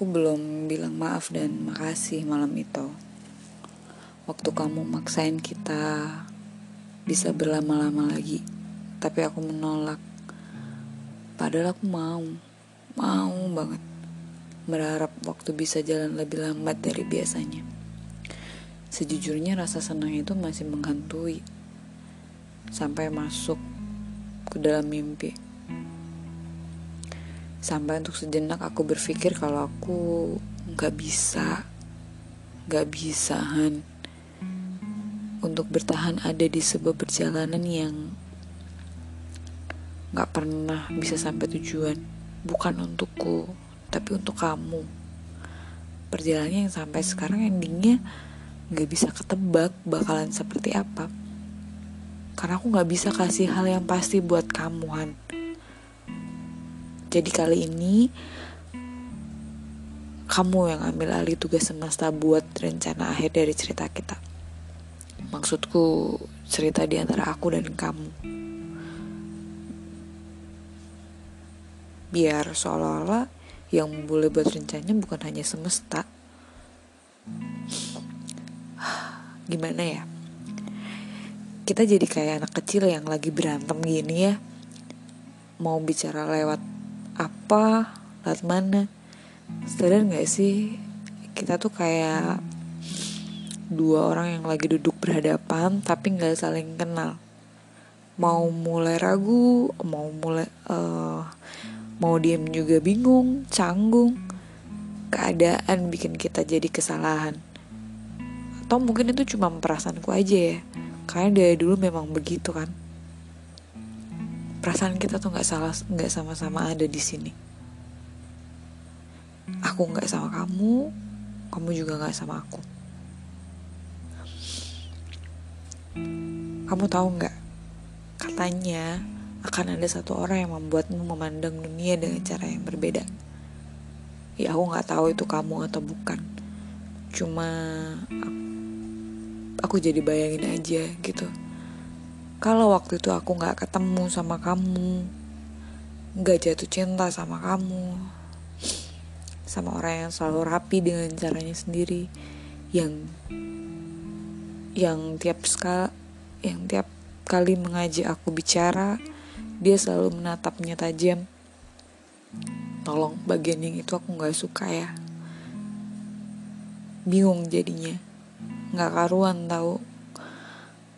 Aku belum bilang maaf dan makasih malam itu. Waktu kamu maksain kita bisa berlama-lama lagi, tapi aku menolak. Padahal aku mau, mau banget. Berharap waktu bisa jalan lebih lambat dari biasanya. Sejujurnya rasa senang itu masih menghantui sampai masuk ke dalam mimpi. Sampai untuk sejenak aku berpikir kalau aku nggak bisa, nggak bisa Han untuk bertahan ada di sebuah perjalanan yang nggak pernah bisa sampai tujuan. Bukan untukku, tapi untuk kamu. Perjalanannya yang sampai sekarang endingnya nggak bisa ketebak bakalan seperti apa. Karena aku nggak bisa kasih hal yang pasti buat kamu, Han. Jadi kali ini kamu yang ambil alih tugas semesta buat rencana akhir dari cerita kita. Maksudku cerita di antara aku dan kamu. Biar seolah-olah yang boleh buat rencananya bukan hanya semesta. Gimana ya? Kita jadi kayak anak kecil yang lagi berantem gini ya. Mau bicara lewat apa lewat mana. Sadar nggak sih kita tuh kayak dua orang yang lagi duduk berhadapan tapi nggak saling kenal. Mau mulai ragu mau mulai uh, mau diem juga bingung canggung. Keadaan bikin kita jadi kesalahan. Atau mungkin itu cuma perasaanku aja ya. Karena dari dulu memang begitu kan perasaan kita tuh nggak salah nggak sama-sama ada di sini. Aku nggak sama kamu kamu juga nggak sama aku. Kamu tahu nggak? Katanya akan ada satu orang yang membuatmu memandang dunia dengan cara yang berbeda. Ya aku nggak tahu itu kamu atau bukan. Cuma aku jadi bayangin aja gitu kalau waktu itu aku gak ketemu sama kamu, gak jatuh cinta sama kamu, sama orang yang selalu rapi dengan caranya sendiri, yang yang tiap sekali yang tiap kali mengajak aku bicara, dia selalu menatapnya tajam. Tolong bagian yang itu aku gak suka ya. Bingung jadinya. Gak karuan tahu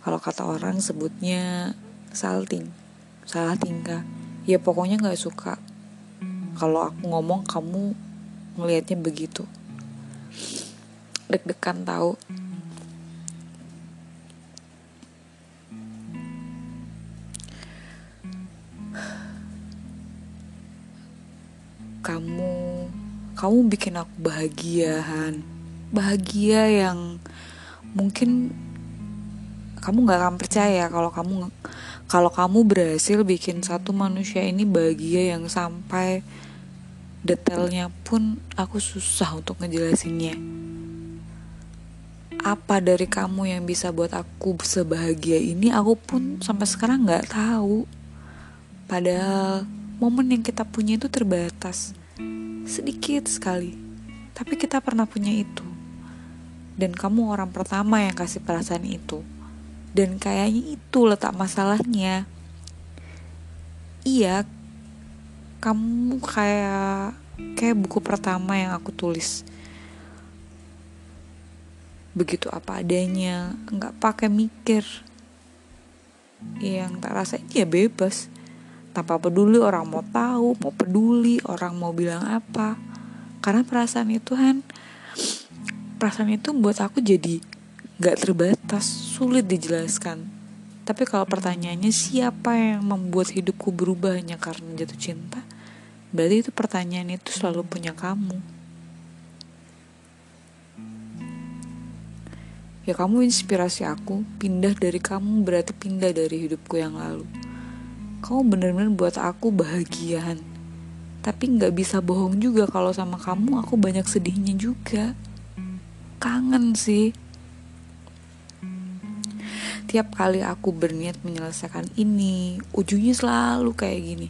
kalau kata orang sebutnya salting salah tingkah. Ya pokoknya nggak suka. Kalau aku ngomong kamu ngelihatnya begitu. Deg-degan tahu. Kamu kamu bikin aku bahagiahan bahagia yang mungkin kamu nggak akan percaya kalau kamu kalau kamu berhasil bikin satu manusia ini bahagia yang sampai detailnya pun aku susah untuk ngejelasinnya. Apa dari kamu yang bisa buat aku sebahagia ini aku pun sampai sekarang nggak tahu. Padahal momen yang kita punya itu terbatas. Sedikit sekali tapi kita pernah punya itu. Dan kamu orang pertama yang kasih perasaan itu dan kayaknya itu letak masalahnya. Iya kamu kayak kayak buku pertama yang aku tulis. Begitu apa adanya nggak pakai mikir. Yang tak rasa ya bebas. Tanpa peduli orang mau tahu mau peduli orang mau bilang apa. Karena perasaan itu kan perasaan itu buat aku jadi gak terbatas, sulit dijelaskan. Tapi kalau pertanyaannya siapa yang membuat hidupku berubah hanya karena jatuh cinta, berarti itu pertanyaan itu selalu punya kamu. Ya kamu inspirasi aku, pindah dari kamu berarti pindah dari hidupku yang lalu. Kamu bener-bener buat aku bahagiaan. Tapi nggak bisa bohong juga kalau sama kamu aku banyak sedihnya juga. Kangen sih Tiap kali aku berniat menyelesaikan ini, ujungnya selalu kayak gini.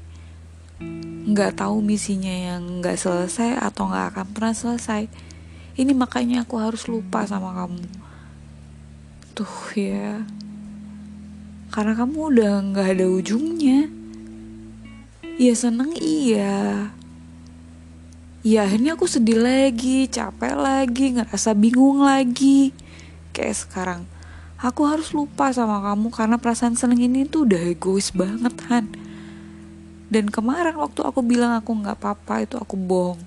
nggak tahu misinya yang nggak selesai atau nggak akan pernah selesai. Ini makanya aku harus lupa sama kamu. Tuh ya. Karena kamu udah nggak ada ujungnya. Ya seneng iya. Ya akhirnya aku sedih lagi capek lagi ngerasa bingung lagi. Kayak sekarang aku harus lupa sama kamu karena perasaan seneng ini tuh udah egois banget Han. Dan kemarin waktu aku bilang aku nggak apa-apa itu aku bohong.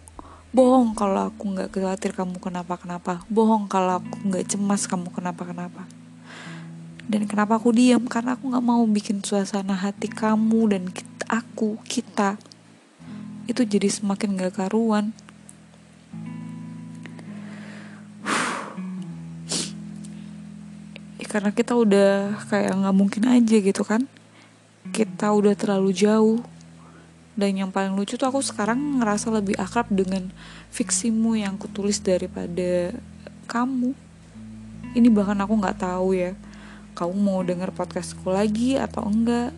Bohong kalau aku nggak khawatir kamu kenapa-kenapa. Bohong kalau aku nggak cemas kamu kenapa-kenapa. Dan kenapa aku diam karena aku nggak mau bikin suasana hati kamu dan kita, aku kita itu jadi semakin gak karuan karena kita udah kayak nggak mungkin aja gitu kan. Kita udah terlalu jauh. Dan yang paling lucu tuh aku sekarang ngerasa lebih akrab dengan fiksimu yang kutulis daripada kamu. Ini bahkan aku nggak tahu ya kamu mau denger podcastku lagi atau enggak?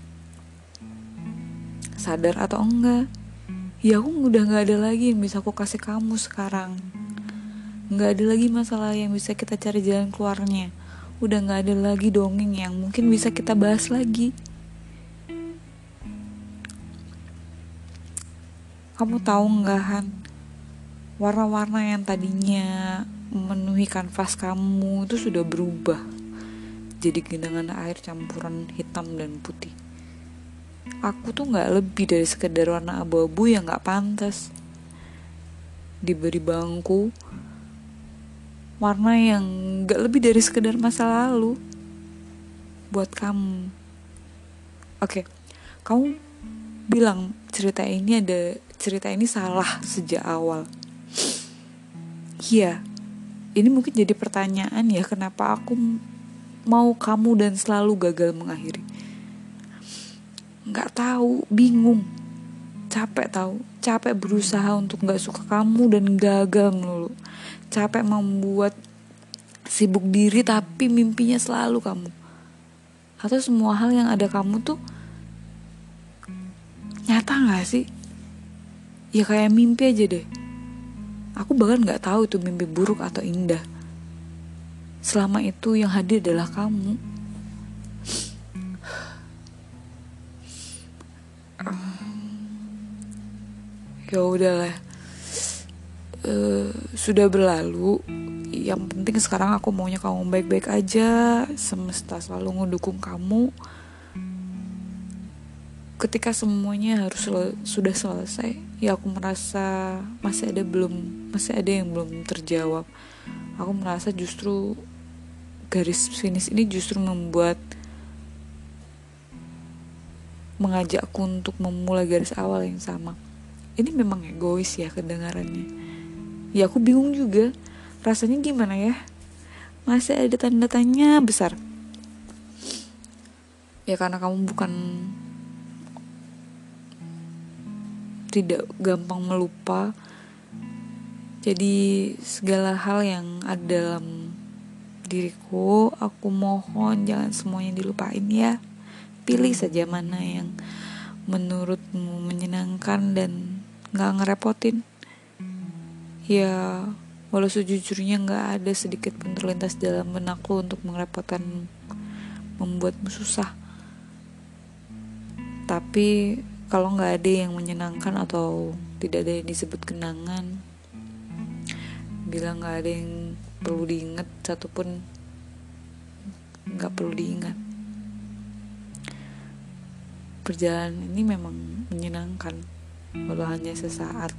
Sadar atau enggak? Ya aku udah nggak ada lagi yang bisa aku kasih kamu sekarang. Nggak ada lagi masalah yang bisa kita cari jalan keluarnya udah nggak ada lagi dongeng yang mungkin bisa kita bahas lagi Kamu tahu nggak Han? Warna-warna yang tadinya memenuhi kanvas kamu itu sudah berubah jadi genangan air campuran hitam dan putih. Aku tuh nggak lebih dari sekedar warna abu-abu yang nggak pantas. Diberi bangku, warna yang nggak lebih dari sekedar masa lalu buat kamu. Oke, kamu bilang cerita ini ada cerita ini salah sejak awal. Iya, ini mungkin jadi pertanyaan ya kenapa aku mau kamu dan selalu gagal mengakhiri. Nggak tahu, bingung, capek tahu, capek berusaha untuk nggak suka kamu dan gagal melulu. Capek membuat sibuk diri tapi mimpinya selalu kamu. Atau semua hal yang ada kamu tuh nyata nggak sih? ya kayak mimpi aja deh aku bahkan nggak tahu itu mimpi buruk atau indah selama itu yang hadir adalah kamu ya udahlah. Uh, sudah berlalu. Yang penting sekarang aku maunya kamu baik-baik aja. Semesta selalu ngedukung kamu. Ketika semuanya harus sel sudah selesai ya aku merasa masih ada belum masih ada yang belum terjawab. Aku merasa justru garis finish ini justru membuat mengajakku untuk memulai garis awal yang sama ini memang egois ya kedengarannya. Ya aku bingung juga. Rasanya gimana ya? Masih ada tanda tanya besar. Ya karena kamu bukan tidak gampang melupa. Jadi segala hal yang ada dalam diriku aku mohon jangan semuanya dilupain ya. Pilih saja mana yang menurutmu menyenangkan dan gak ngerepotin. Ya walau sejujurnya gak ada sedikit pun terlintas dalam benakku untuk merepotkan membuatmu susah. Tapi kalau nggak ada yang menyenangkan atau tidak ada yang disebut kenangan bilang nggak ada yang perlu diingat satupun nggak perlu diingat. Perjalanan ini memang menyenangkan walau hanya sesaat